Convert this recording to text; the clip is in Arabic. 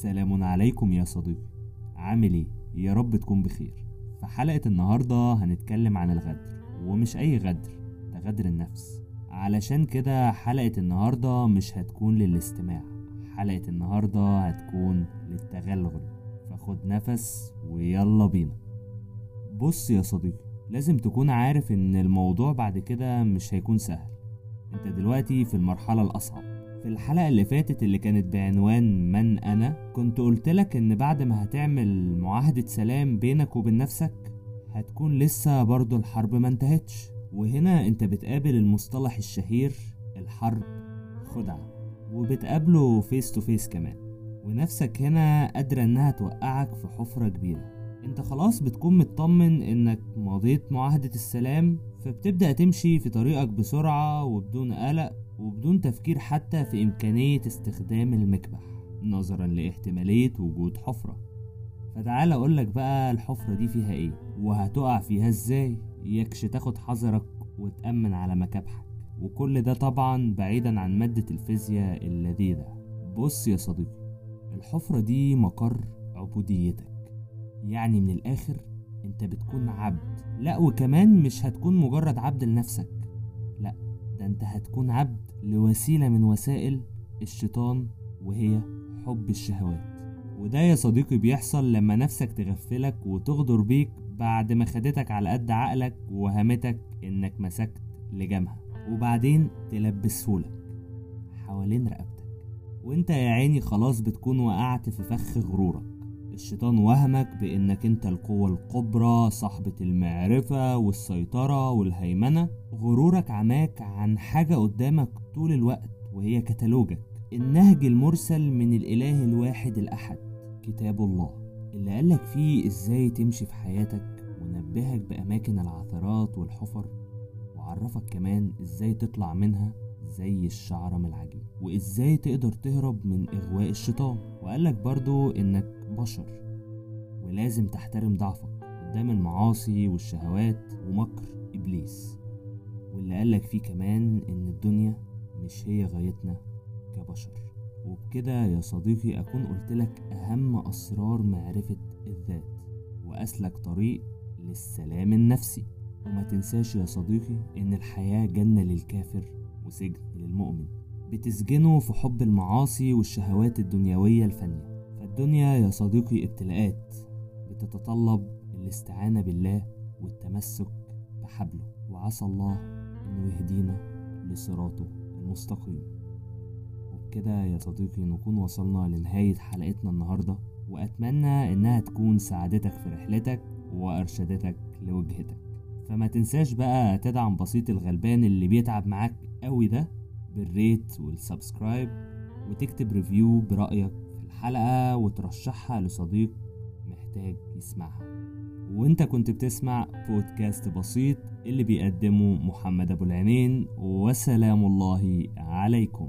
سلام عليكم يا صديقي. عامل إيه؟ يا رب تكون بخير. في حلقة النهاردة هنتكلم عن الغدر ومش أي غدر ده غدر النفس. علشان كده حلقة النهاردة مش هتكون للاستماع حلقة النهاردة هتكون للتغلغل. فخد نفس ويلا بينا. بص يا صديقي لازم تكون عارف إن الموضوع بعد كده مش هيكون سهل. أنت دلوقتي في المرحلة الأصعب. في الحلقة اللي فاتت اللي كانت بعنوان من أنا كنت قلتلك إن بعد ما هتعمل معاهدة سلام بينك وبين نفسك هتكون لسه برضو الحرب ما انتهتش. وهنا أنت بتقابل المصطلح الشهير الحرب خدعة. وبتقابله face to face كمان. ونفسك هنا قادرة إنها توقعك في حفرة كبيرة. أنت خلاص بتكون مطمن إنك مضيت معاهدة السلام فبتبدأ تمشي في طريقك بسرعة وبدون قلق وبدون تفكير حتى في إمكانية استخدام المكبح. نظرا لاحتمالية وجود حفرة. فتعال أقولك بقى الحفرة دي فيها إيه وهتقع فيها إزاي. يكش تاخد حذرك وتأمن على مكابحك. وكل ده طبعا بعيدا عن مادة الفيزياء اللذيذة. بص يا صديقي الحفرة دي مقر عبوديتك. يعني من الآخر أنت بتكون عبد. لا وكمان مش هتكون مجرد عبد لنفسك. لا ده أنت هتكون عبد لوسيلة من وسائل الشيطان وهي حب الشهوات. وده يا صديقي بيحصل لما نفسك تغفلك وتغدر بيك بعد ما خدتك على قد عقلك وهمتك إنك مسكت لجامها. وبعدين تلبسهولك حوالين رقبتك. وإنت يا عيني خلاص بتكون وقعت في فخ غرورك. الشيطان وهمك بإنك إنت القوة الكبرى صاحبة المعرفة والسيطرة والهيمنة. غرورك عماك عن حاجة قدامك طول الوقت وهي كتالوجك. النهج المرسل من الإله الواحد الأحد كتاب الله اللي قالك فيه إزاي تمشي في حياتك ونبهك بأماكن العثرات والحفر وعرفك كمان إزاي تطلع منها زي الشعرة من العجين وإزاي تقدر تهرب من إغواء الشيطان. وقالك برضو إنك بشر ولازم تحترم ضعفك قدام المعاصي والشهوات ومكر إبليس. واللي قالك فيه كمان إن الدنيا مش هي غايتنا كبشر وبكده يا صديقي أكون قلتلك أهم أسرار معرفة الذات وأسلك طريق للسلام النفسي. وما تنساش يا صديقي إن الحياة جنة للكافر وسجن للمؤمن. بتسجنه في حب المعاصي والشهوات الدنيوية الفانية. فالدنيا يا صديقي ابتلاءات بتتطلب الاستعانة بالله والتمسك بحبله. وعسى الله إنه يهدينا لصراطه المستقيم. وبكده يا صديقي نكون وصلنا لنهاية حلقتنا النهاردة وأتمنى إنها تكون ساعدتك في رحلتك وأرشدتك لوجهتك. فما تنساش بقى تدعم بسيط الغلبان اللي بيتعب معاك قوي ده بال rate وال subscribe وتكتب review برأيك في الحلقة وترشحها لصديق محتاج يسمعها. وإنت كنت بتسمع بودكاست بسيط اللي بيقدمه محمد أبو العينين وسلام الله عليكم.